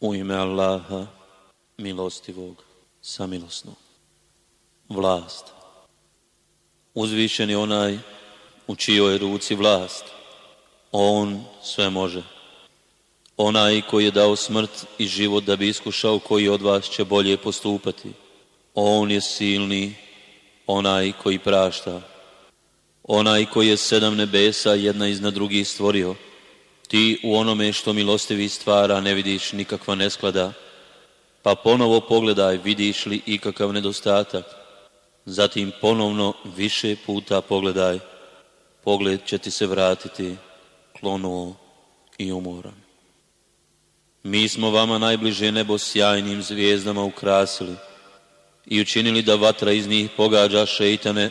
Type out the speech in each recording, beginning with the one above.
U ime Allaha, milostivog, samilosnog. Vlast. Uzvišen je onaj u čijoj ruci vlast. On sve može. Onaj koji je dao smrt i život da bi iskušao koji od vas će bolje postupati. On je silni, onaj koji prašta. Onaj koji je sedam nebesa jedna iznad drugih stvorio – ti u onome što milostivi stvara ne vidiš nikakva nesklada, pa ponovo pogledaj vidiš li ikakav nedostatak. Zatim ponovno više puta pogledaj, pogled će ti se vratiti, klonuo i umoran. Mi smo vama najbliže nebo sjajnim zvijezdama ukrasili i učinili da vatra iz njih pogađa šeitane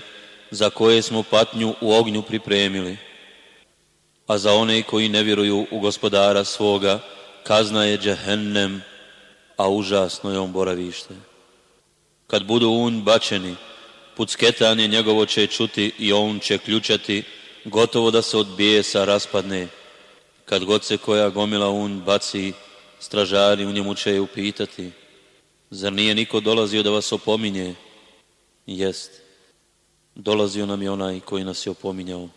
za koje smo patnju u ognju pripremili a za one koji ne vjeruju u gospodara svoga, kazna je džehennem, a užasno je on boravište. Kad budu un bačeni, pucketanje njegovo će čuti i on će ključati, gotovo da se od bijesa raspadne. Kad god se koja gomila un baci, stražari u njemu će je upitati, zar nije niko dolazio da vas opominje? Jest, dolazio nam je onaj koji nas je opominjao,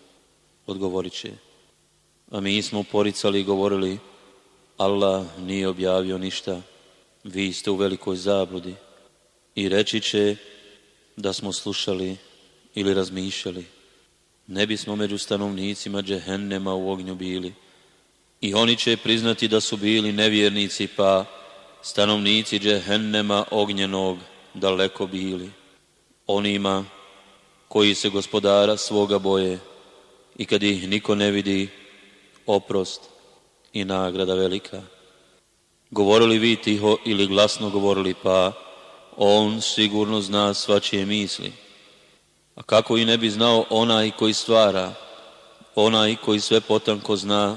odgovorit će a mi smo poricali i govorili, Allah nije objavio ništa, vi ste u velikoj zabludi. I reći će da smo slušali ili razmišljali. Ne bismo među stanovnicima džehennema u ognju bili. I oni će priznati da su bili nevjernici, pa stanovnici džehennema ognjenog daleko bili. Onima koji se gospodara svoga boje i kad ih niko ne vidi, oprost i nagrada velika. Govorili vi tiho ili glasno govorili, pa on sigurno zna svačije misli. A kako i ne bi znao onaj koji stvara, onaj koji sve potanko zna,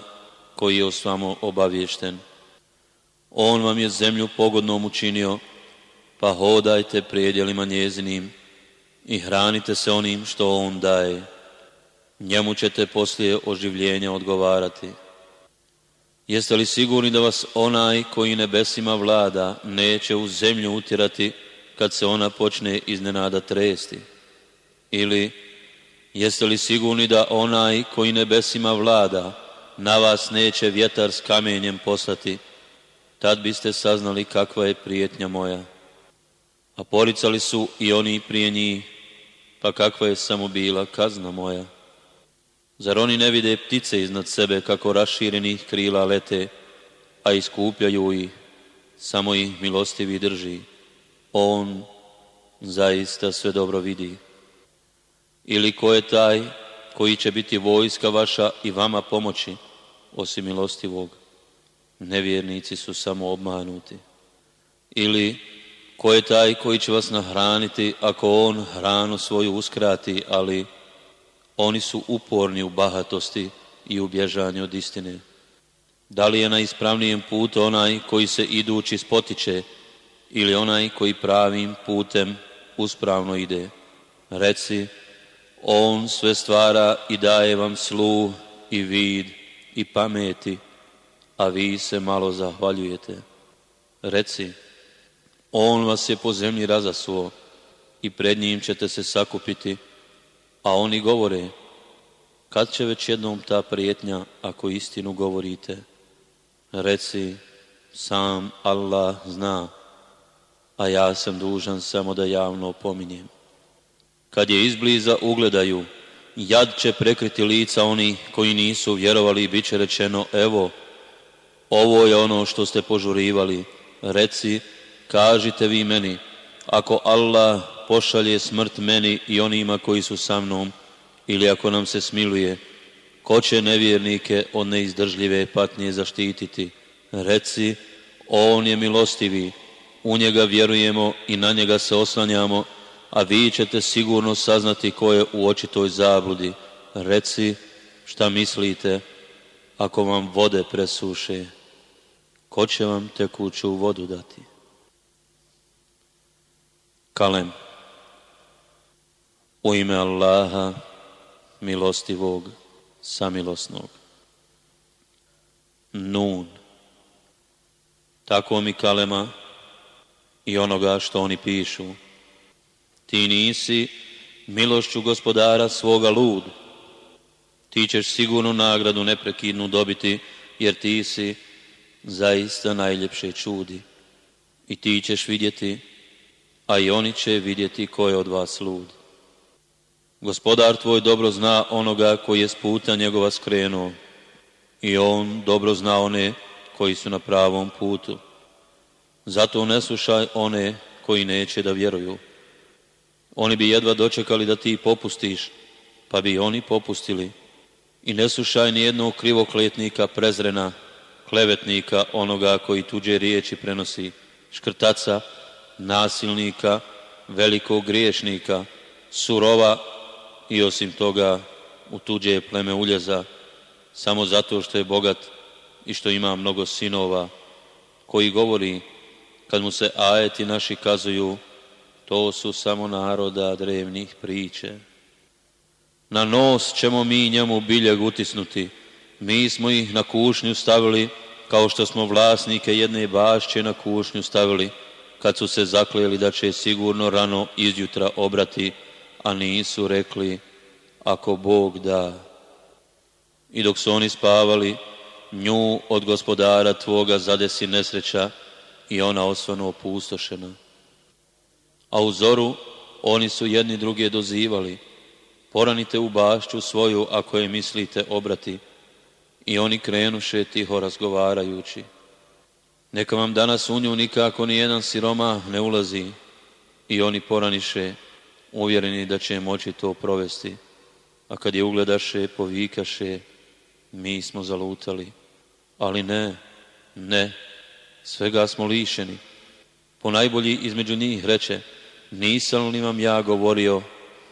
koji je svamo obavješten. On vam je zemlju pogodnom učinio, pa hodajte prijedjelima njezinim i hranite se onim što on daje njemu ćete poslije oživljenja odgovarati. Jeste li sigurni da vas onaj koji nebesima vlada neće u zemlju utjerati kad se ona počne iznenada tresti? Ili jeste li sigurni da onaj koji nebesima vlada na vas neće vjetar s kamenjem poslati? Tad biste saznali kakva je prijetnja moja. A poricali su i oni prije njih, pa kakva je samo bila kazna moja. Zar oni ne vide ptice iznad sebe kako raširenih krila lete, a iskupljaju ih, samo ih milostivi drži. On zaista sve dobro vidi. Ili ko je taj koji će biti vojska vaša i vama pomoći, osim milostivog? Nevjernici su samo obmanuti. Ili ko je taj koji će vas nahraniti ako on hranu svoju uskrati, ali oni su uporni u bahatosti i u bježanju od istine. Da li je na ispravnijem putu onaj koji se idući spotiče ili onaj koji pravim putem uspravno ide? Reci, on sve stvara i daje vam sluh i vid i pameti, a vi se malo zahvaljujete. Reci, on vas je po zemlji razasuo i pred njim ćete se sakupiti, a oni govore, kad će već jednom ta prijetnja, ako istinu govorite, reci, sam Allah zna, a ja sam dužan samo da javno opominjem. Kad je izbliza ugledaju, jad će prekriti lica oni koji nisu vjerovali i bit će rečeno, evo, ovo je ono što ste požurivali, reci, kažite vi meni, ako Allah pošalje smrt meni i onima koji su sa mnom, ili ako nam se smiluje, ko će nevjernike od neizdržljive patnje zaštititi? Reci, on je milostivi, u njega vjerujemo i na njega se oslanjamo, a vi ćete sigurno saznati ko je u očitoj zabludi. Reci, šta mislite, ako vam vode presuše, ko će vam tekuću vodu dati? Kalem u ime Allaha, milostivog, samilosnog. Nun. Tako mi kalema i onoga što oni pišu. Ti nisi milošću gospodara svoga lud. Ti ćeš sigurnu nagradu neprekidnu dobiti, jer ti si zaista najljepše čudi. I ti ćeš vidjeti, a i oni će vidjeti ko je od vas ludi. Gospodar tvoj dobro zna onoga koji je s puta njegova skrenuo i on dobro zna one koji su na pravom putu. Zato ne slušaj one koji neće da vjeruju. Oni bi jedva dočekali da ti popustiš, pa bi oni popustili. I ne slušaj nijednog krivokletnika prezrena, klevetnika onoga koji tuđe riječi prenosi, škrtaca, nasilnika, velikog griješnika, surova i osim toga u tuđe je pleme uljeza samo zato što je bogat i što ima mnogo sinova koji govori kad mu se ajeti naši kazuju to su samo naroda drevnih priče. Na nos ćemo mi njemu biljeg utisnuti. Mi smo ih na kušnju stavili kao što smo vlasnike jedne bašće na kušnju stavili kad su se zakleli da će sigurno rano izjutra obrati a nisu rekli ako Bog da. I dok su oni spavali, nju od gospodara tvoga zadesi nesreća i ona osvano opustošena. A u zoru oni su jedni druge dozivali, poranite u bašću svoju ako je mislite obrati. I oni krenuše tiho razgovarajući. Neka vam danas u nju nikako jedan siroma ne ulazi. I oni poraniše uvjereni da će moći to provesti. A kad je ugledaše, povikaše, mi smo zalutali. Ali ne, ne, svega smo lišeni. Po najbolji između njih reče, nisam li vam ja govorio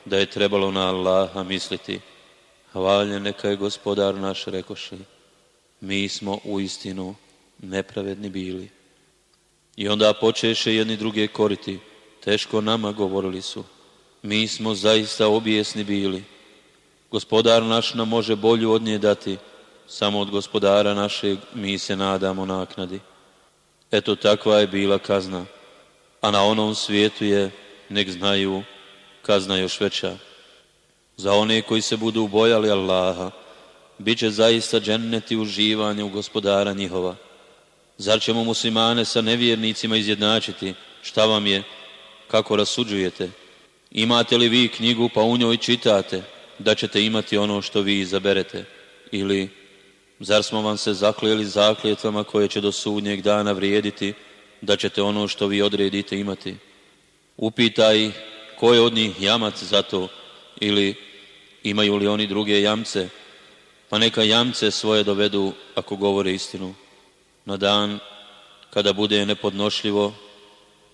da je trebalo na Allaha misliti. Hvaljen neka je gospodar naš, rekoši, mi smo u istinu nepravedni bili. I onda počeše jedni druge koriti, teško nama govorili su mi smo zaista objesni bili. Gospodar naš nam može bolju od nje dati, samo od gospodara našeg mi se nadamo naknadi. Eto takva je bila kazna, a na onom svijetu je, nek znaju, kazna još veća. Za one koji se budu bojali Allaha, bit će zaista dženneti uživanje u gospodara njihova. Zar ćemo muslimane sa nevjernicima izjednačiti? Šta vam je? Kako rasuđujete? Imate li vi knjigu pa u njoj čitate da ćete imati ono što vi izaberete? Ili, zar smo vam se zaklijeli zakljetvama koje će do sudnjeg dana vrijediti da ćete ono što vi odredite imati? Upitaj, ih ko je od njih jamac za to ili imaju li oni druge jamce? Pa neka jamce svoje dovedu ako govore istinu. Na dan kada bude nepodnošljivo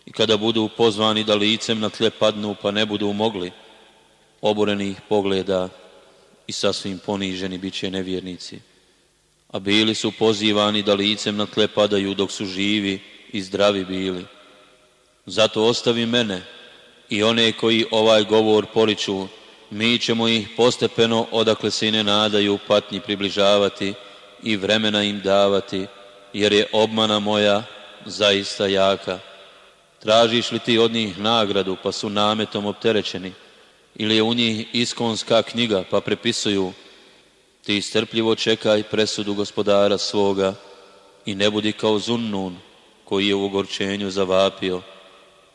i kada budu pozvani da licem na tle padnu pa ne budu mogli, oboreni ih pogleda i sasvim poniženi bit će nevjernici. A bili su pozivani da licem na tle padaju dok su živi i zdravi bili. Zato ostavi mene i one koji ovaj govor poriču, mi ćemo ih postepeno odakle se i ne nadaju patnji približavati i vremena im davati, jer je obmana moja zaista jaka. Tražiš li ti od njih nagradu pa su nametom opterećeni? Ili je u njih iskonska knjiga pa prepisuju? Ti strpljivo čekaj presudu gospodara svoga i ne budi kao Zunnun koji je u ogorčenju zavapio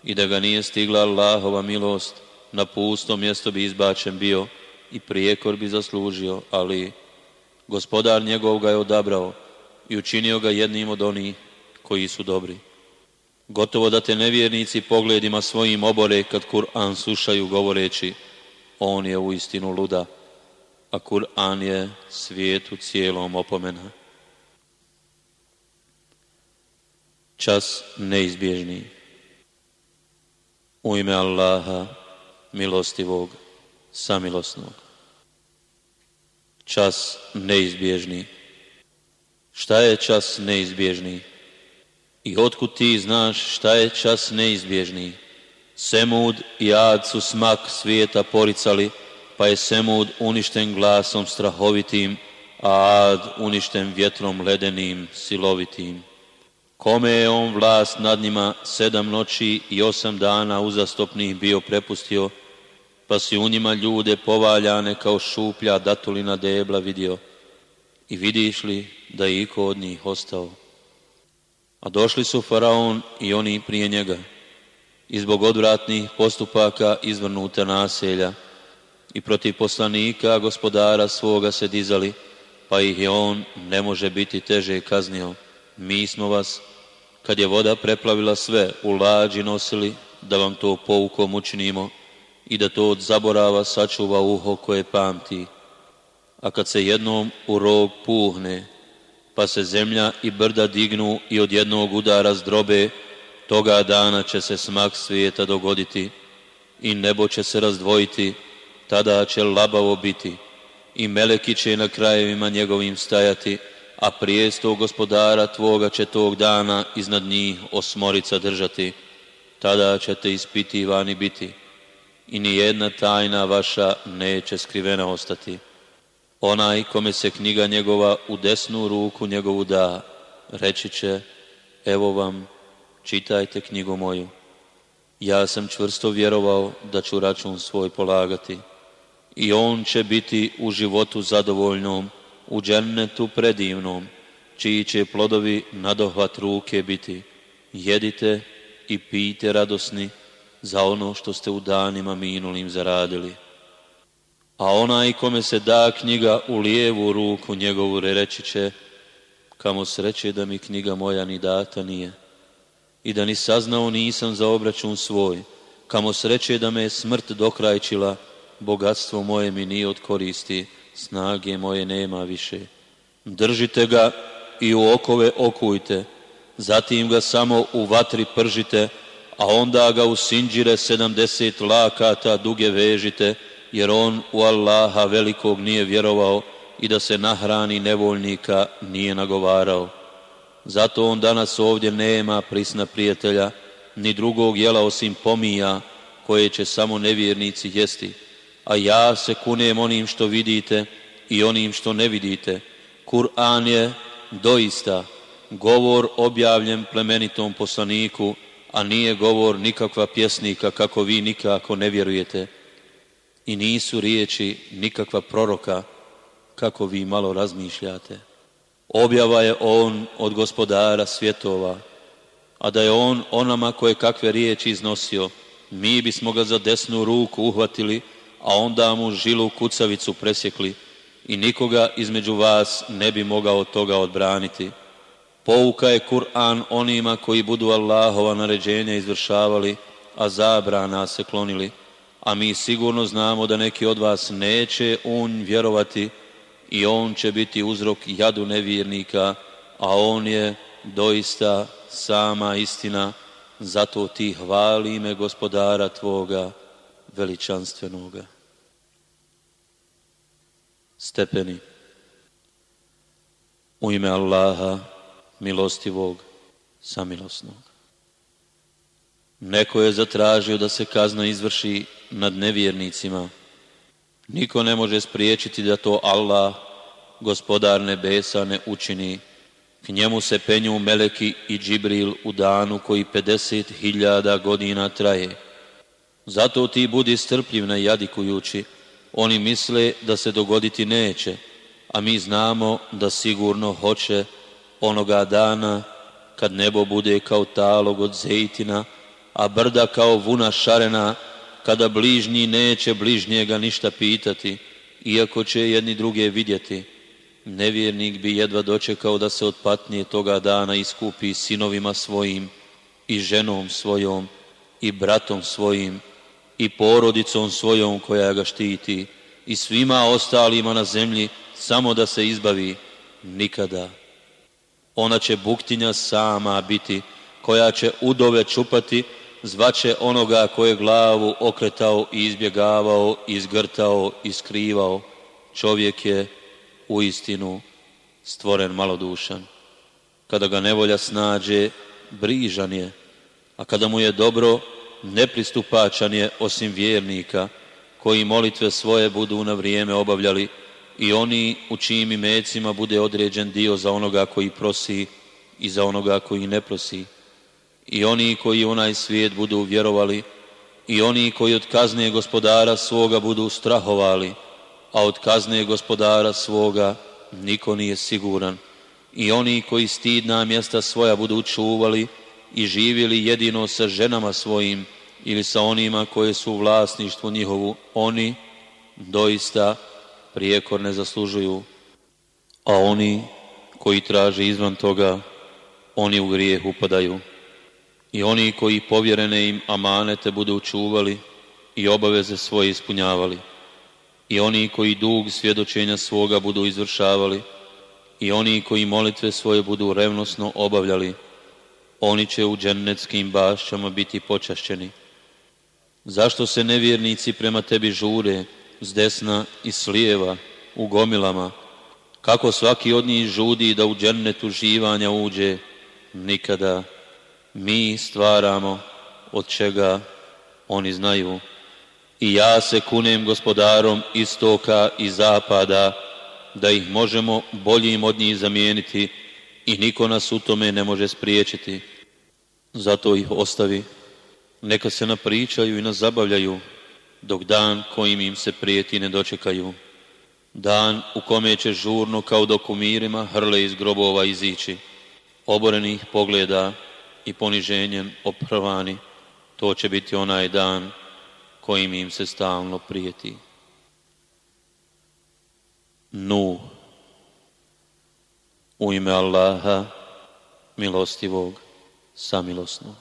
i da ga nije stigla Allahova milost, na pusto mjesto bi izbačen bio i prijekor bi zaslužio, ali gospodar njegov ga je odabrao i učinio ga jednim od onih koji su dobri. Gotovo da te nevjernici pogledima svojim obore kad Kur'an slušaju govoreći on je u istinu luda, a Kur'an je svijetu cijelom opomena. Čas neizbježni. U ime Allaha, milostivog, samilosnog. Čas neizbježni. Šta je čas neizbježni? I otkud ti znaš šta je čas neizbježni. Semud i Ad su smak svijeta poricali, pa je Semud uništen glasom strahovitim, a Ad uništen vjetrom ledenim, silovitim. Kome je on vlast nad njima sedam noći i osam dana uzastopnih bio prepustio, pa si u njima ljude povaljane kao šuplja datulina debla vidio. I vidiš li da je iko od njih ostao? A došli su Faraon i oni prije njega, i zbog odvratnih postupaka izvrnuta naselja, i protiv poslanika gospodara svoga se dizali, pa ih je on ne može biti teže kaznio. Mi smo vas, kad je voda preplavila sve, u lađi nosili, da vam to poukom učinimo i da to od zaborava sačuva uho koje pamti. A kad se jednom u rog puhne, pa se zemlja i brda dignu i od jednog udara zdrobe, toga dana će se smak svijeta dogoditi i nebo će se razdvojiti, tada će labavo biti i meleki će na krajevima njegovim stajati, a prijestog gospodara tvoga će tog dana iznad njih osmorica držati. Tada ćete vani biti i ni jedna tajna vaša neće skrivena ostati. Onaj kome se knjiga njegova u desnu ruku njegovu da, reći će, evo vam, čitajte knjigu moju. Ja sam čvrsto vjerovao da ću račun svoj polagati. I on će biti u životu zadovoljnom, u džennetu predivnom, čiji će plodovi nadohvat ruke biti. Jedite i pijte radosni za ono što ste u danima minulim zaradili. A onaj kome se da knjiga u lijevu ruku njegovu reći će, kamo sreće da mi knjiga moja ni data nije i da ni saznao nisam za obračun svoj, kamo sreće da me je smrt dokrajčila, bogatstvo moje mi nije od koristi, snage moje nema više. Držite ga i u okove okujte, zatim ga samo u vatri pržite, a onda ga u sinđire sedamdeset lakata duge vežite, jer on u Allaha velikog nije vjerovao i da se nahrani nevoljnika nije nagovarao. Zato on danas ovdje nema prisna prijatelja, ni drugog jela osim pomija, koje će samo nevjernici jesti. A ja se kunem onim što vidite i onim što ne vidite. Kur'an je doista govor objavljen plemenitom poslaniku, a nije govor nikakva pjesnika kako vi nikako ne vjerujete i nisu riječi nikakva proroka kako vi malo razmišljate. Objava je on od gospodara svjetova, a da je on onama koje kakve riječi iznosio, mi bismo ga za desnu ruku uhvatili, a onda mu žilu kucavicu presjekli i nikoga između vas ne bi mogao toga odbraniti. Pouka je Kur'an onima koji budu Allahova naređenja izvršavali, a zabrana se klonili a mi sigurno znamo da neki od vas neće on vjerovati i on će biti uzrok jadu nevjernika, a on je doista sama istina, zato ti hvali ime gospodara Tvoga veličanstvenoga. Stepeni U ime Allaha, milostivog, samilosnog. Neko je zatražio da se kazna izvrši nad nevjernicima. Niko ne može spriječiti da to Allah, gospodar nebesa, ne učini. K njemu se penju Meleki i Džibril u danu koji 50.000 godina traje. Zato ti budi strpljiv na jadikujući. Oni misle da se dogoditi neće, a mi znamo da sigurno hoće onoga dana kad nebo bude kao talog od zejtina, a brda kao vuna šarena, kada bližnji neće bližnjega ništa pitati, iako će jedni druge vidjeti. Nevjernik bi jedva dočekao da se od patnje toga dana iskupi sinovima svojim i ženom svojom i bratom svojim i porodicom svojom koja ga štiti i svima ostalima na zemlji samo da se izbavi nikada. Ona će buktinja sama biti koja će udove čupati zvaće onoga koje je glavu okretao i izbjegavao, izgrtao i skrivao. Čovjek je u istinu stvoren malodušan. Kada ga nevolja snađe, brižan je, a kada mu je dobro, nepristupačan je osim vjernika, koji molitve svoje budu na vrijeme obavljali i oni u čijim imecima bude određen dio za onoga koji prosi i za onoga koji ne prosi i oni koji onaj svijet budu vjerovali i oni koji od kazne gospodara svoga budu strahovali, a od kazne gospodara svoga niko nije siguran. I oni koji stidna mjesta svoja budu čuvali i živjeli jedino sa ženama svojim ili sa onima koje su u vlasništvu njihovu, oni doista prijekor ne zaslužuju, a oni koji traže izvan toga, oni u grijeh upadaju i oni koji povjerene im amanete budu čuvali i obaveze svoje ispunjavali i oni koji dug svjedočenja svoga budu izvršavali i oni koji molitve svoje budu revnosno obavljali oni će u džennetskim bašćama biti počašćeni zašto se nevjernici prema tebi žure s desna i s lijeva u gomilama kako svaki od njih žudi da u džennetu živanja uđe nikada mi stvaramo od čega oni znaju. I ja se kunem gospodarom istoka i zapada, da ih možemo boljim od njih zamijeniti i niko nas u tome ne može spriječiti. Zato ih ostavi. Neka se napričaju i nas zabavljaju dok dan kojim im se prijeti ne dočekaju. Dan u kome će žurno kao mirima hrle iz grobova izići, oborenih pogleda, i poniženjem opravani, to će biti onaj dan kojim im se stalno prijeti. Nu u ime Allaha milostivog, samilosnog.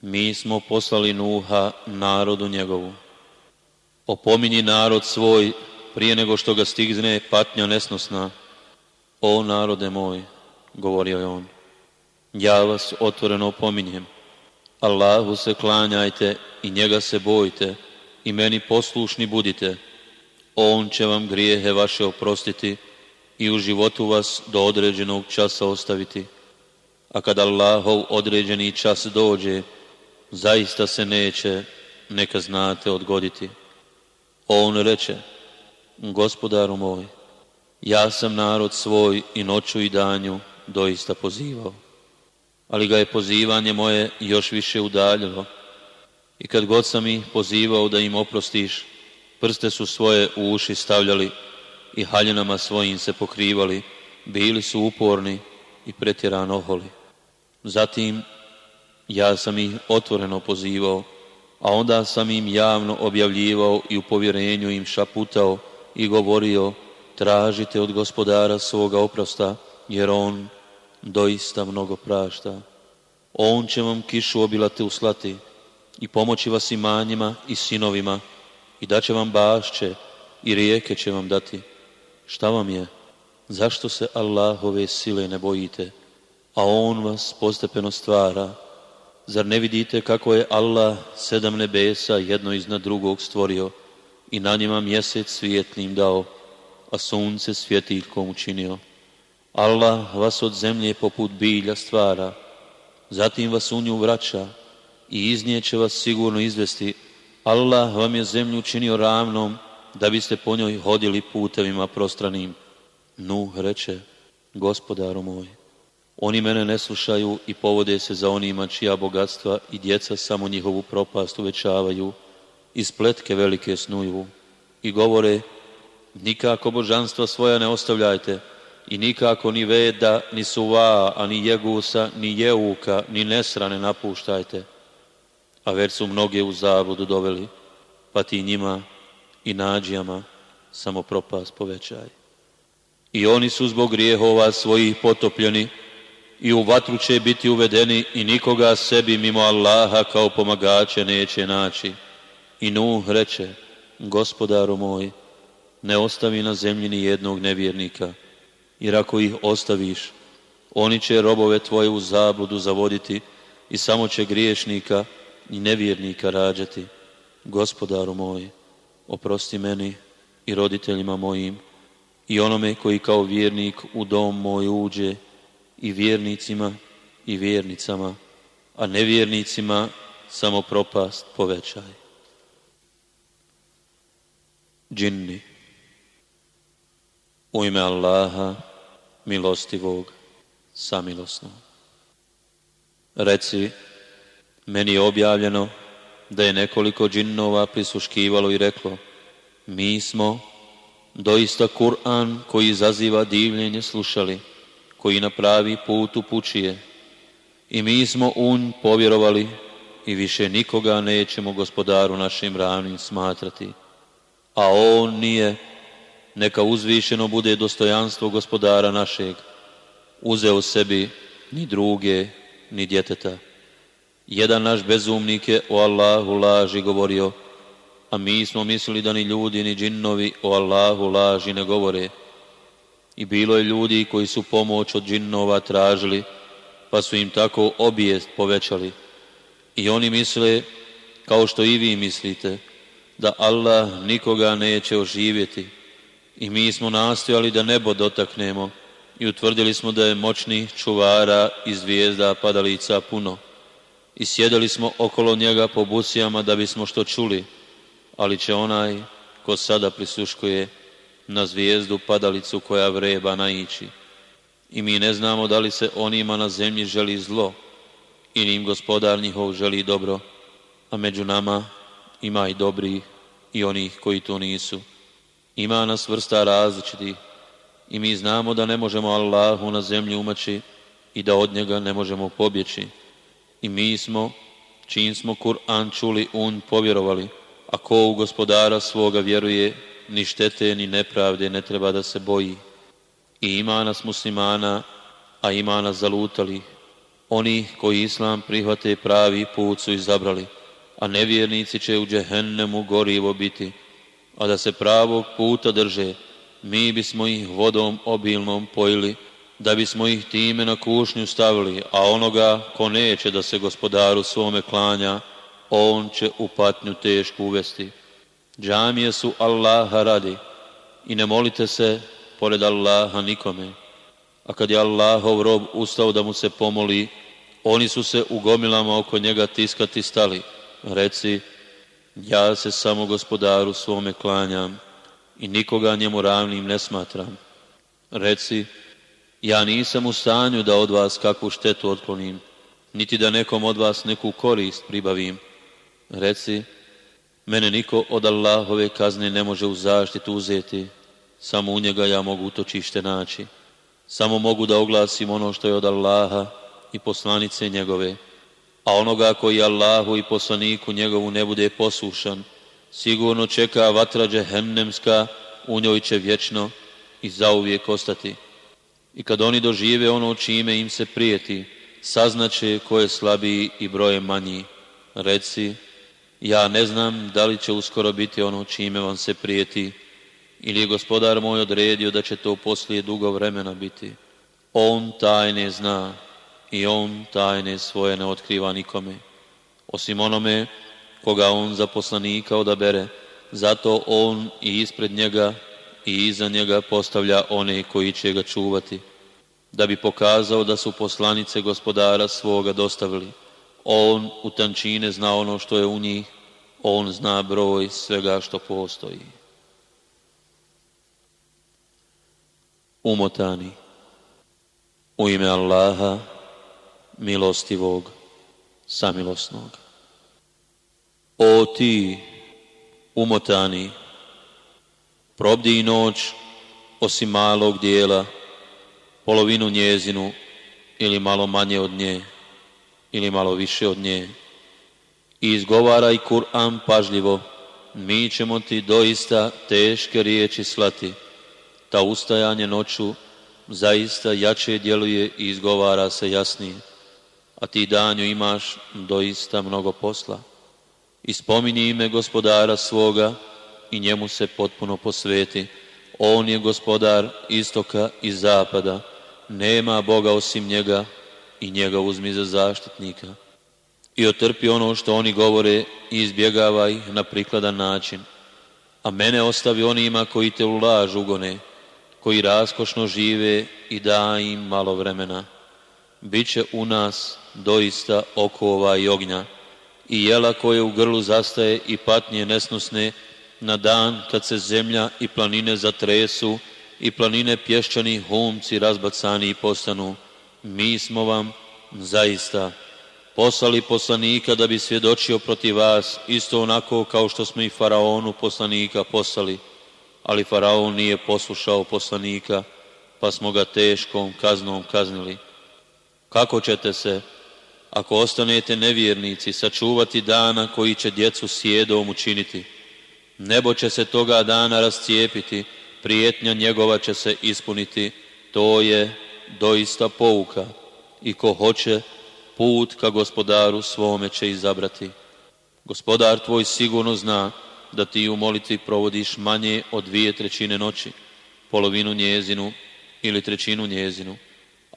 Mi smo poslali Nuha narodu njegovu. Opominji narod svoj prije nego što ga stigne patnja nesnosna. O narode moj, govorio je on. Ja vas otvoreno pominjem, Allahu se klanjajte i njega se bojite i meni poslušni budite. On će vam grijehe vaše oprostiti i u životu vas do određenog časa ostaviti. A kad Allahov određeni čas dođe, zaista se neće, neka znate, odgoditi. On reče, gospodaru moj, ja sam narod svoj i noću i danju doista pozivao ali ga je pozivanje moje još više udaljilo. I kad god sam ih pozivao da im oprostiš, prste su svoje u uši stavljali i haljinama svojim se pokrivali, bili su uporni i pretjerano oholi. Zatim ja sam ih otvoreno pozivao, a onda sam im javno objavljivao i u povjerenju im šaputao i govorio, tražite od gospodara svoga oprosta, jer on doista mnogo prašta. On će vam kišu obilate uslati i pomoći vas imanjima i sinovima i daće vam bašće i rijeke će vam dati. Šta vam je? Zašto se Allahove sile ne bojite? A On vas postepeno stvara. Zar ne vidite kako je Allah sedam nebesa jedno iznad drugog stvorio i na njima mjesec svijetnim dao, a sunce svjetiljkom učinio? Allah vas od zemlje poput bilja stvara, zatim vas u nju vraća i iz nje će vas sigurno izvesti. Allah vam je zemlju učinio ravnom, da biste po njoj hodili putevima prostranim. Nu, reče, gospodaru moj, oni mene ne slušaju i povode se za onima čija bogatstva i djeca samo njihovu propast uvećavaju i spletke velike snuju i govore, nikako božanstva svoja ne ostavljajte, i nikako ni Veda, ni suva, a ni Jegusa, ni Jeuka, ni nesrane ne napuštajte. A već su mnoge u zavodu doveli, pa ti njima i nađijama samo propast povećaj. I oni su zbog grijehova svojih potopljeni i u vatru će biti uvedeni i nikoga sebi mimo Allaha kao pomagače neće naći. I Nuh reče, gospodaru moj, ne ostavi na zemlji ni jednog nevjernika, jer ako ih ostaviš, oni će robove tvoje u zabludu zavoditi i samo će griješnika i nevjernika rađati. Gospodaru moj, oprosti meni i roditeljima mojim i onome koji kao vjernik u dom moj uđe i vjernicima i vjernicama, a nevjernicima samo propast povećaj. Džinni, u ime Allaha, milostivog, samilosnog. Reci, meni je objavljeno da je nekoliko džinnova prisuškivalo i reklo mi smo doista Kur'an koji izaziva divljenje slušali, koji na pravi put upućuje i mi smo un povjerovali i više nikoga nećemo gospodaru našim ravnim smatrati, a on nije neka uzvišeno bude dostojanstvo gospodara našeg, uzeo sebi ni druge, ni djeteta. Jedan naš bezumnik je o Allahu laži govorio, a mi smo mislili da ni ljudi ni džinnovi o Allahu laži ne govore. I bilo je ljudi koji su pomoć od džinnova tražili, pa su im tako obijest povećali. I oni misle, kao što i vi mislite, da Allah nikoga neće oživjeti i mi smo nastojali da nebo dotaknemo i utvrdili smo da je moćnih čuvara i zvijezda padalica puno. I sjedali smo okolo njega po busijama da bismo što čuli, ali će onaj ko sada prisuškuje na zvijezdu padalicu koja vreba naići. I mi ne znamo da li se onima na zemlji želi zlo, ili im gospodar njihov želi dobro, a među nama ima i dobrih i onih koji to nisu. Ima nas vrsta različiti i mi znamo da ne možemo Allahu na zemlji umaći i da od njega ne možemo pobjeći. I mi smo, čim smo Kur'an čuli, un povjerovali, a ko u gospodara svoga vjeruje, ni štete ni nepravde ne treba da se boji. I ima nas muslimana, a ima nas zalutali. Oni koji islam prihvate pravi put su izabrali, a nevjernici će u džehennemu gorivo biti a da se pravog puta drže, mi bismo ih vodom obilnom pojili, da bismo ih time na kušnju stavili, a onoga ko neće da se gospodaru svome klanja, on će u patnju tešku uvesti. Džamije su Allaha radi i ne molite se pored Allaha nikome. A kad je Allahov rob ustao da mu se pomoli, oni su se u gomilama oko njega tiskati stali. Reci, ja se samo gospodaru svome klanjam i nikoga njemu ravnim ne smatram. Reci, ja nisam u stanju da od vas kakvu štetu otklonim, niti da nekom od vas neku korist pribavim. Reci, mene niko od Allahove kazne ne može u zaštitu uzeti, samo u njega ja mogu utočište naći. Samo mogu da oglasim ono što je od Allaha i poslanice njegove a onoga koji Allahu i poslaniku njegovu ne bude poslušan, sigurno čeka vatra džehennemska, u njoj će vječno i zauvijek ostati. I kad oni dožive ono čime im se prijeti, saznaće ko je slabiji i broje manji. Reci, ja ne znam da li će uskoro biti ono čime vam se prijeti, ili je gospodar moj odredio da će to poslije dugo vremena biti. On tajne zna i on tajne svoje ne otkriva nikome, osim onome koga on za poslanika odabere, zato on i ispred njega i iza njega postavlja one koji će ga čuvati, da bi pokazao da su poslanice gospodara svoga dostavili. On u tančine zna ono što je u njih, on zna broj svega što postoji. Umotani U ime Allaha, milostivog, samilosnog. O ti, umotani, probdi i noć, osim malog dijela, polovinu njezinu ili malo manje od nje, ili malo više od nje. I izgovaraj Kur'an pažljivo, mi ćemo ti doista teške riječi slati. Ta ustajanje noću zaista jače djeluje i izgovara se jasnije a ti danju imaš doista mnogo posla. Ispomini ime gospodara svoga i njemu se potpuno posveti. On je gospodar istoka i zapada. Nema Boga osim njega i njega uzmi za zaštitnika. I otrpi ono što oni govore i izbjegavaj na prikladan način. A mene ostavi onima koji te ulažu ugone, koji raskošno žive i da im malo vremena bit će u nas doista okova i ognja i jela koje u grlu zastaje i patnje nesnosne na dan kad se zemlja i planine zatresu i planine pješčani humci razbacani i postanu. Mi smo vam zaista poslali poslanika da bi svjedočio protiv vas, isto onako kao što smo i faraonu poslanika poslali. Ali faraon nije poslušao poslanika, pa smo ga teškom kaznom kaznili. Kako ćete se, ako ostanete nevjernici, sačuvati dana koji će djecu sjedom učiniti? Nebo će se toga dana rascijepiti, prijetnja njegova će se ispuniti. To je doista pouka i ko hoće, put ka gospodaru svome će izabrati. Gospodar tvoj sigurno zna da ti u molitvi provodiš manje od dvije trećine noći, polovinu njezinu ili trećinu njezinu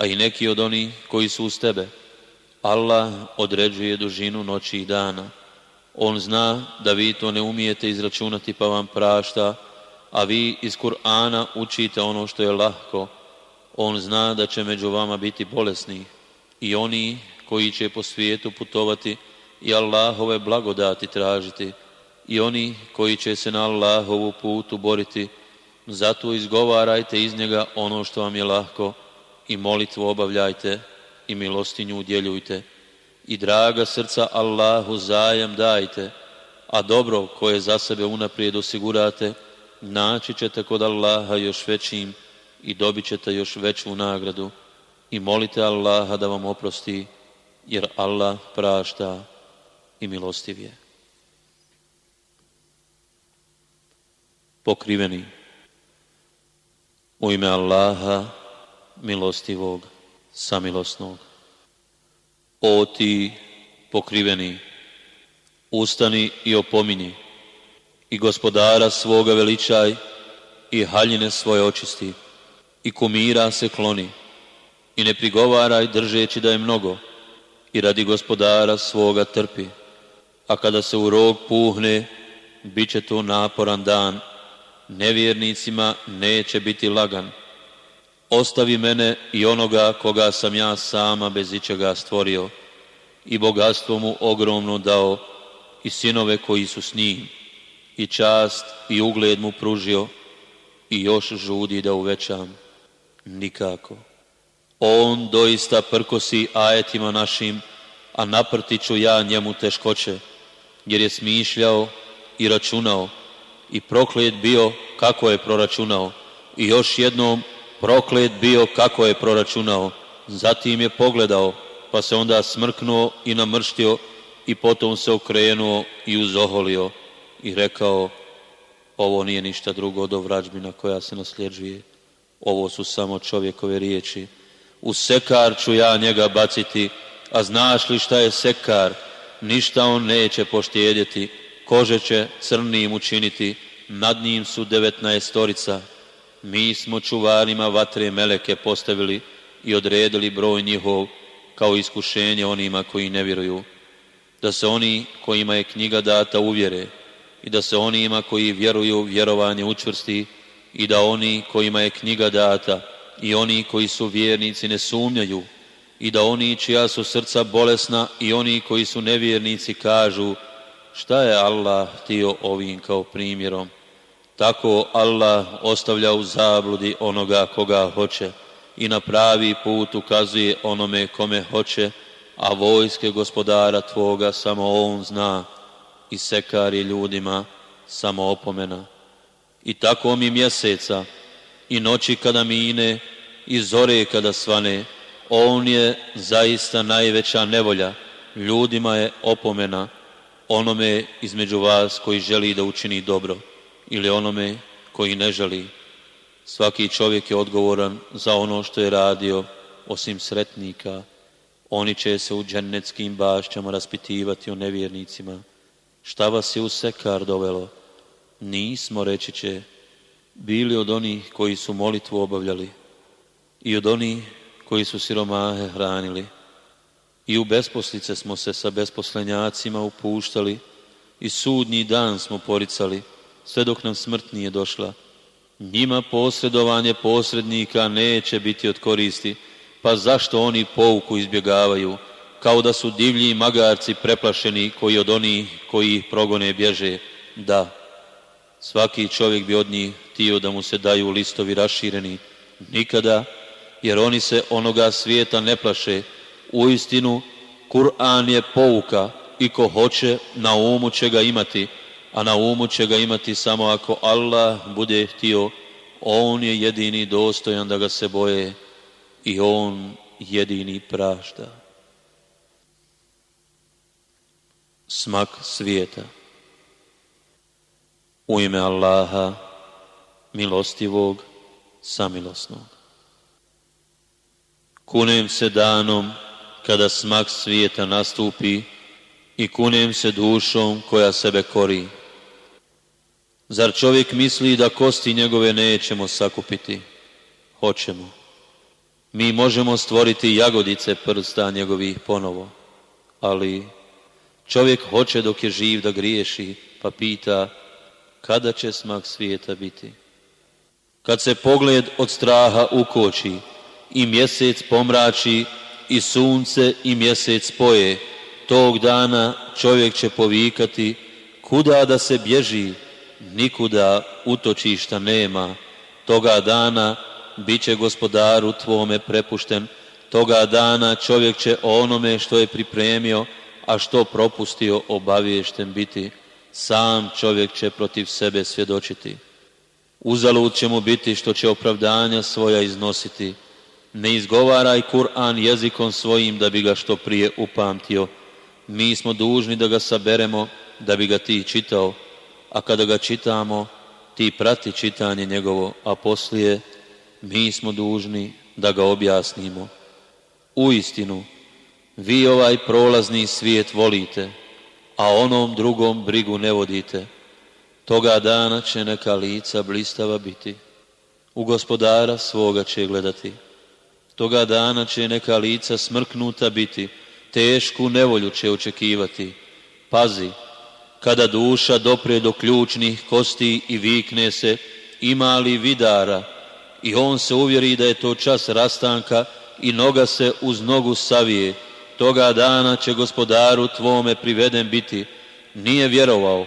a i neki od oni koji su uz tebe. Allah određuje dužinu noći i dana. On zna da vi to ne umijete izračunati pa vam prašta, a vi iz Kur'ana učite ono što je lahko. On zna da će među vama biti bolesni i oni koji će po svijetu putovati i Allahove blagodati tražiti i oni koji će se na Allahovu putu boriti. Zato izgovarajte iz njega ono što vam je lahko, i molitvu obavljajte i milostinju udjeljujte i draga srca Allahu zajam dajte, a dobro koje za sebe unaprijed osigurate, naći ćete kod Allaha još većim i dobit ćete još veću nagradu i molite Allaha da vam oprosti, jer Allah prašta i milostiv je. Pokriveni u ime Allaha milostivog, samilosnog. O ti pokriveni, ustani i opominji, i gospodara svoga veličaj, i haljine svoje očisti, i kumira se kloni, i ne prigovaraj držeći da je mnogo, i radi gospodara svoga trpi, a kada se u rog puhne, bit će to naporan dan, nevjernicima neće biti lagan, ostavi mene i onoga koga sam ja sama bez ičega stvorio i bogatstvo mu ogromno dao i sinove koji su s njim i čast i ugled mu pružio i još žudi da uvećam. Nikako. On doista prkosi ajetima našim, a naprtiću ja njemu teškoće, jer je smišljao i računao i proklet bio kako je proračunao i još jednom proklet bio kako je proračunao. Zatim je pogledao, pa se onda smrknuo i namrštio i potom se okrenuo i uzoholio i rekao, ovo nije ništa drugo od vrađbina koja se nasljeđuje. Ovo su samo čovjekove riječi. U sekar ću ja njega baciti, a znaš li šta je sekar? Ništa on neće poštijedjeti, kože će crnim učiniti, nad njim su devetnaestorica, mi smo čuvarima vatre meleke postavili i odredili broj njihov kao iskušenje onima koji ne vjeruju, da se oni kojima je knjiga data uvjere i da se onima koji vjeruju vjerovanje učvrsti i da oni kojima je knjiga data i oni koji su vjernici ne sumnjaju i da oni čija su srca bolesna i oni koji su nevjernici kažu šta je Allah htio ovim kao primjerom. Tako Allah ostavlja u zabludi onoga koga hoće i na pravi put ukazuje onome kome hoće, a vojske gospodara tvoga samo on zna i sekari ljudima samo opomena. I tako mi mjeseca i noći kada mine i zore kada svane, on je zaista najveća nevolja, ljudima je opomena onome između vas koji želi da učini dobro ili onome koji ne želi. Svaki čovjek je odgovoran za ono što je radio, osim sretnika. Oni će se u dženeckim bašćama raspitivati o nevjernicima. Šta vas je u sekar dovelo? Nismo, reći će, bili od onih koji su molitvu obavljali i od onih koji su siromahe hranili. I u besposlice smo se sa besposlenjacima upuštali i sudnji dan smo poricali sve dok nam smrt nije došla. Njima posredovanje posrednika neće biti od koristi, pa zašto oni pouku izbjegavaju, kao da su divlji magarci preplašeni koji od onih koji ih progone bježe, da. Svaki čovjek bi od njih tio da mu se daju listovi rašireni, nikada, jer oni se onoga svijeta ne plaše. U istinu, Kur'an je pouka i ko hoće, na umu će ga imati, a na umu će ga imati samo ako Allah bude htio, on je jedini dostojan da ga se boje i on jedini prašta. Smak svijeta U ime Allaha, milostivog, samilosnog. Kunem se danom kada smak svijeta nastupi i kunem se dušom koja sebe kori Zar čovjek misli da kosti njegove nećemo sakupiti? Hoćemo. Mi možemo stvoriti jagodice prsta njegovih ponovo, ali čovjek hoće dok je živ da griješi, pa pita kada će smak svijeta biti. Kad se pogled od straha ukoči i mjesec pomrači i sunce i mjesec spoje, tog dana čovjek će povikati kuda da se bježi, nikuda utočišta nema. Toga dana bit će gospodaru tvome prepušten. Toga dana čovjek će o onome što je pripremio, a što propustio obaviješten biti. Sam čovjek će protiv sebe svjedočiti. Uzalud će mu biti što će opravdanja svoja iznositi. Ne izgovaraj Kur'an jezikom svojim da bi ga što prije upamtio. Mi smo dužni da ga saberemo da bi ga ti čitao a kada ga čitamo, ti prati čitanje njegovo, a poslije mi smo dužni da ga objasnimo. U istinu, vi ovaj prolazni svijet volite, a onom drugom brigu ne vodite. Toga dana će neka lica blistava biti, u gospodara svoga će gledati. Toga dana će neka lica smrknuta biti, tešku nevolju će očekivati. Pazi, kada duša dopre do ključnih kosti i vikne se ima li vidara i on se uvjeri da je to čas rastanka i noga se uz nogu savije. Toga dana će gospodaru tvome priveden biti. Nije vjerovao,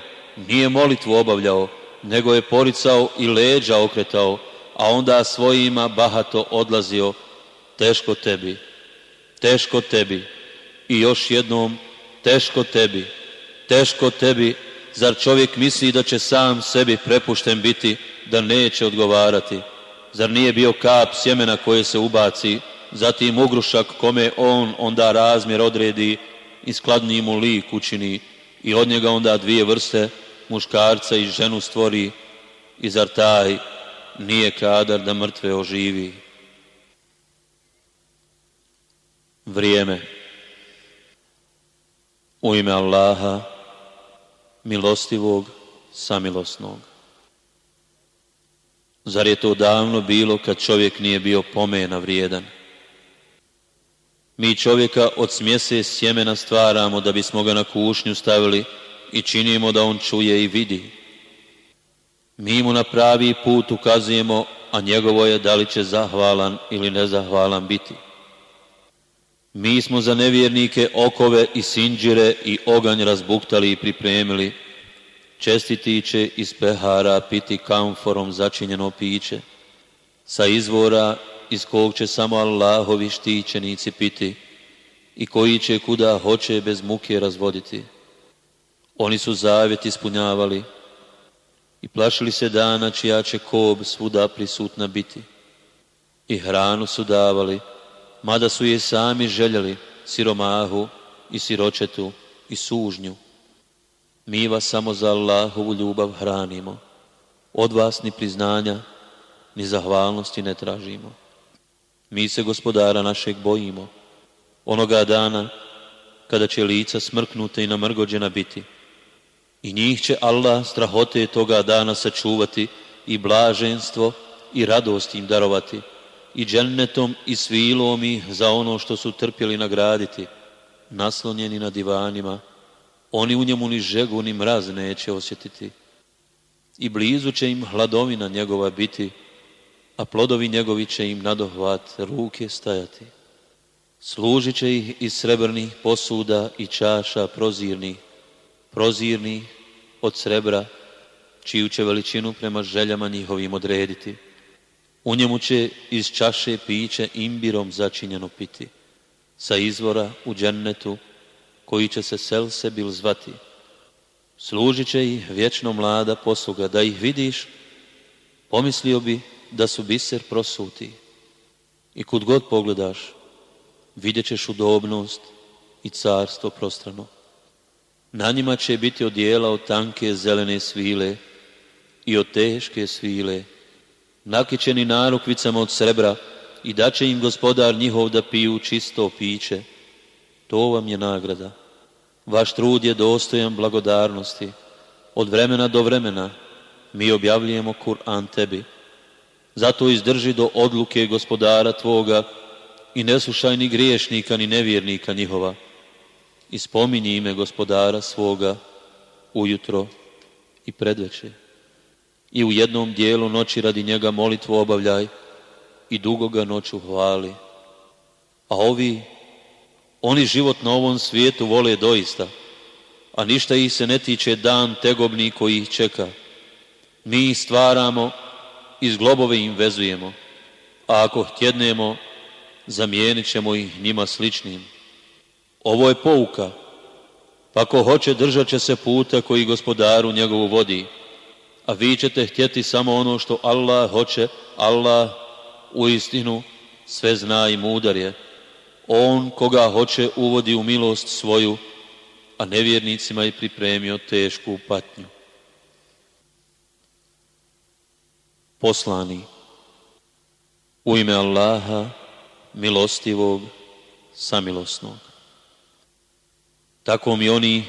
nije molitvu obavljao, nego je poricao i leđa okretao, a onda svojima bahato odlazio. Teško tebi, teško tebi i još jednom teško tebi teško tebi, zar čovjek misli da će sam sebi prepušten biti, da neće odgovarati? Zar nije bio kap sjemena koje se ubaci, zatim ugrušak kome on onda razmjer odredi i skladni mu lik učini i od njega onda dvije vrste muškarca i ženu stvori i zar taj nije kadar da mrtve oživi? Vrijeme U ime Allaha milostivog, samilosnog. Zar je to davno bilo kad čovjek nije bio pomena vrijedan? Mi čovjeka od smjese sjemena stvaramo da bismo ga na kušnju stavili i činimo da on čuje i vidi. Mi mu na pravi put ukazujemo, a njegovo je da li će zahvalan ili nezahvalan biti. Mi smo za nevjernike okove i sinđire i oganj razbuktali i pripremili. Čestiti će iz pehara piti kamforom začinjeno piće. Sa izvora iz kog će samo Allahovi štićenici piti i koji će kuda hoće bez muke razvoditi. Oni su zavjet ispunjavali i plašili se dana čija će kob svuda prisutna biti. I hranu su davali mada su je sami željeli siromahu i siročetu i sužnju. Mi vas samo za Allahovu ljubav hranimo, od vas ni priznanja, ni zahvalnosti ne tražimo. Mi se gospodara našeg bojimo, onoga dana kada će lica smrknuta i namrgođena biti. I njih će Allah strahote toga dana sačuvati i blaženstvo i radost im darovati i džennetom i svilom ih za ono što su trpjeli nagraditi, naslonjeni na divanima, oni u njemu ni žegu ni mraz neće osjetiti. I blizu će im hladovina njegova biti, a plodovi njegovi će im nadohvat ruke stajati. Služit će ih iz srebrnih posuda i čaša prozirnih, prozirnih od srebra, čiju će veličinu prema željama njihovim odrediti u njemu će iz čaše piće imbirom začinjeno piti, sa izvora u džennetu, koji će se bil zvati. Služit će ih vječno mlada posluga, da ih vidiš, pomislio bi da su biser prosuti. I kud god pogledaš, vidjet ćeš udobnost i carstvo prostrano. Na njima će biti odjela od tanke zelene svile i od teške svile, Nakičeni narukvicama od srebra i da će im gospodar njihov da piju čisto piće. To vam je nagrada. Vaš trud je dostojan blagodarnosti. Od vremena do vremena mi objavljujemo Kur'an tebi. Zato izdrži do odluke gospodara tvoga i ne slušaj ni griješnika ni nevjernika njihova. I spominji ime gospodara svoga ujutro i predveče i u jednom dijelu noći radi njega molitvu obavljaj i dugo ga noću hvali. A ovi, oni život na ovom svijetu vole doista, a ništa ih se ne tiče dan tegobni koji ih čeka. Mi ih stvaramo i zglobove im vezujemo, a ako htjednemo, zamijenit ćemo ih njima sličnim. Ovo je pouka, pa ko hoće držat će se puta koji gospodaru njegovu vodi, a vi ćete htjeti samo ono što Allah hoće, Allah u istinu sve zna i mudar je. On koga hoće uvodi u milost svoju, a nevjernicima je pripremio tešku patnju. Poslani u ime Allaha, milostivog, samilosnog. Tako mi oni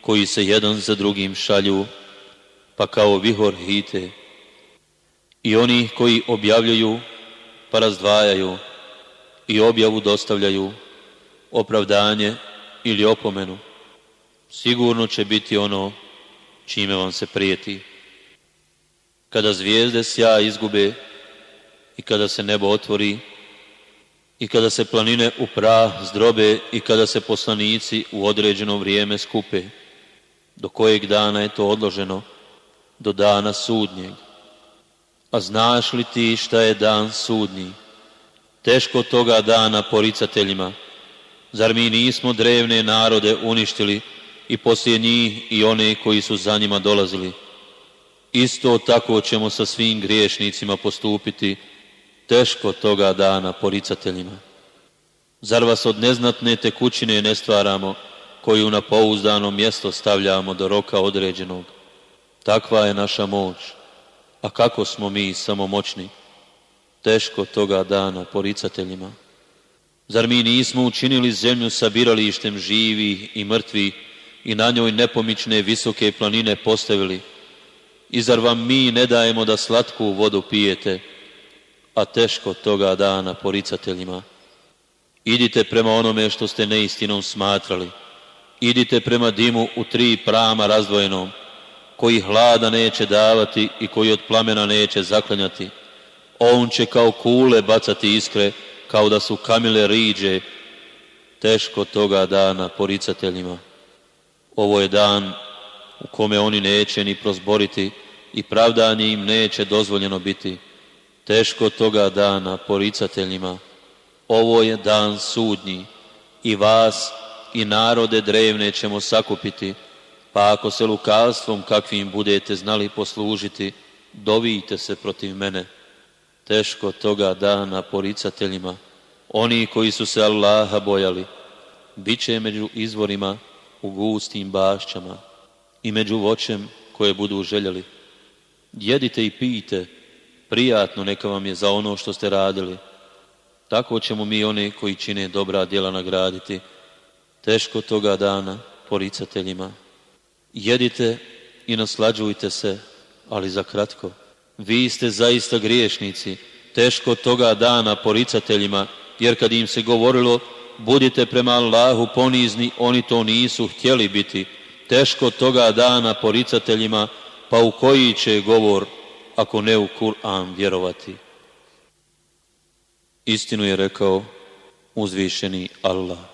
koji se jedan za drugim šalju, pa kao vihor hite. I oni koji objavljaju, pa razdvajaju i objavu dostavljaju, opravdanje ili opomenu, sigurno će biti ono čime vam se prijeti. Kada zvijezde sja izgube i kada se nebo otvori i kada se planine u prah zdrobe i kada se poslanici u određeno vrijeme skupe, do kojeg dana je to odloženo, do dana sudnjeg. A znaš li ti šta je dan sudnji? Teško toga dana poricateljima. Zar mi nismo drevne narode uništili i poslije njih i one koji su za njima dolazili? Isto tako ćemo sa svim griješnicima postupiti, teško toga dana poricateljima. Zar vas od neznatne tekućine ne stvaramo, koju na pouzdano mjesto stavljamo do roka određenog? Takva je naša moć, a kako smo mi samomoćni, teško toga dana poricateljima. Zar mi nismo učinili zemlju sa biralištem živi i mrtvi i na njoj nepomične visoke planine postavili? I zar vam mi ne dajemo da slatku vodu pijete, a teško toga dana poricateljima? Idite prema onome što ste neistinom smatrali. Idite prema dimu u tri prama razdvojenom koji hlada neće davati i koji od plamena neće zaklanjati. On će kao kule bacati iskre, kao da su kamile riđe, teško toga dana poricateljima. Ovo je dan u kome oni neće ni prozboriti i pravdanje im neće dozvoljeno biti. Teško toga dana poricateljima. Ovo je dan sudnji i vas i narode drevne ćemo sakupiti, pa ako se lukavstvom kakvim budete znali poslužiti, dovijte se protiv mene. Teško toga dana poricateljima. Oni koji su se Allaha bojali, bit će među izvorima u gustim bašćama i među voćem koje budu željeli. Jedite i pijte, prijatno neka vam je za ono što ste radili. Tako ćemo mi one koji čine dobra djela nagraditi. Teško toga dana poricateljima. Jedite i naslađujte se, ali za kratko. Vi ste zaista griješnici, teško toga dana poricateljima, jer kad im se govorilo budite prema Allahu ponizni, oni to nisu htjeli biti. Teško toga dana poricateljima, pa u koji će govor, ako ne u Kur'an vjerovati. Istinu je rekao uzvišeni Allah.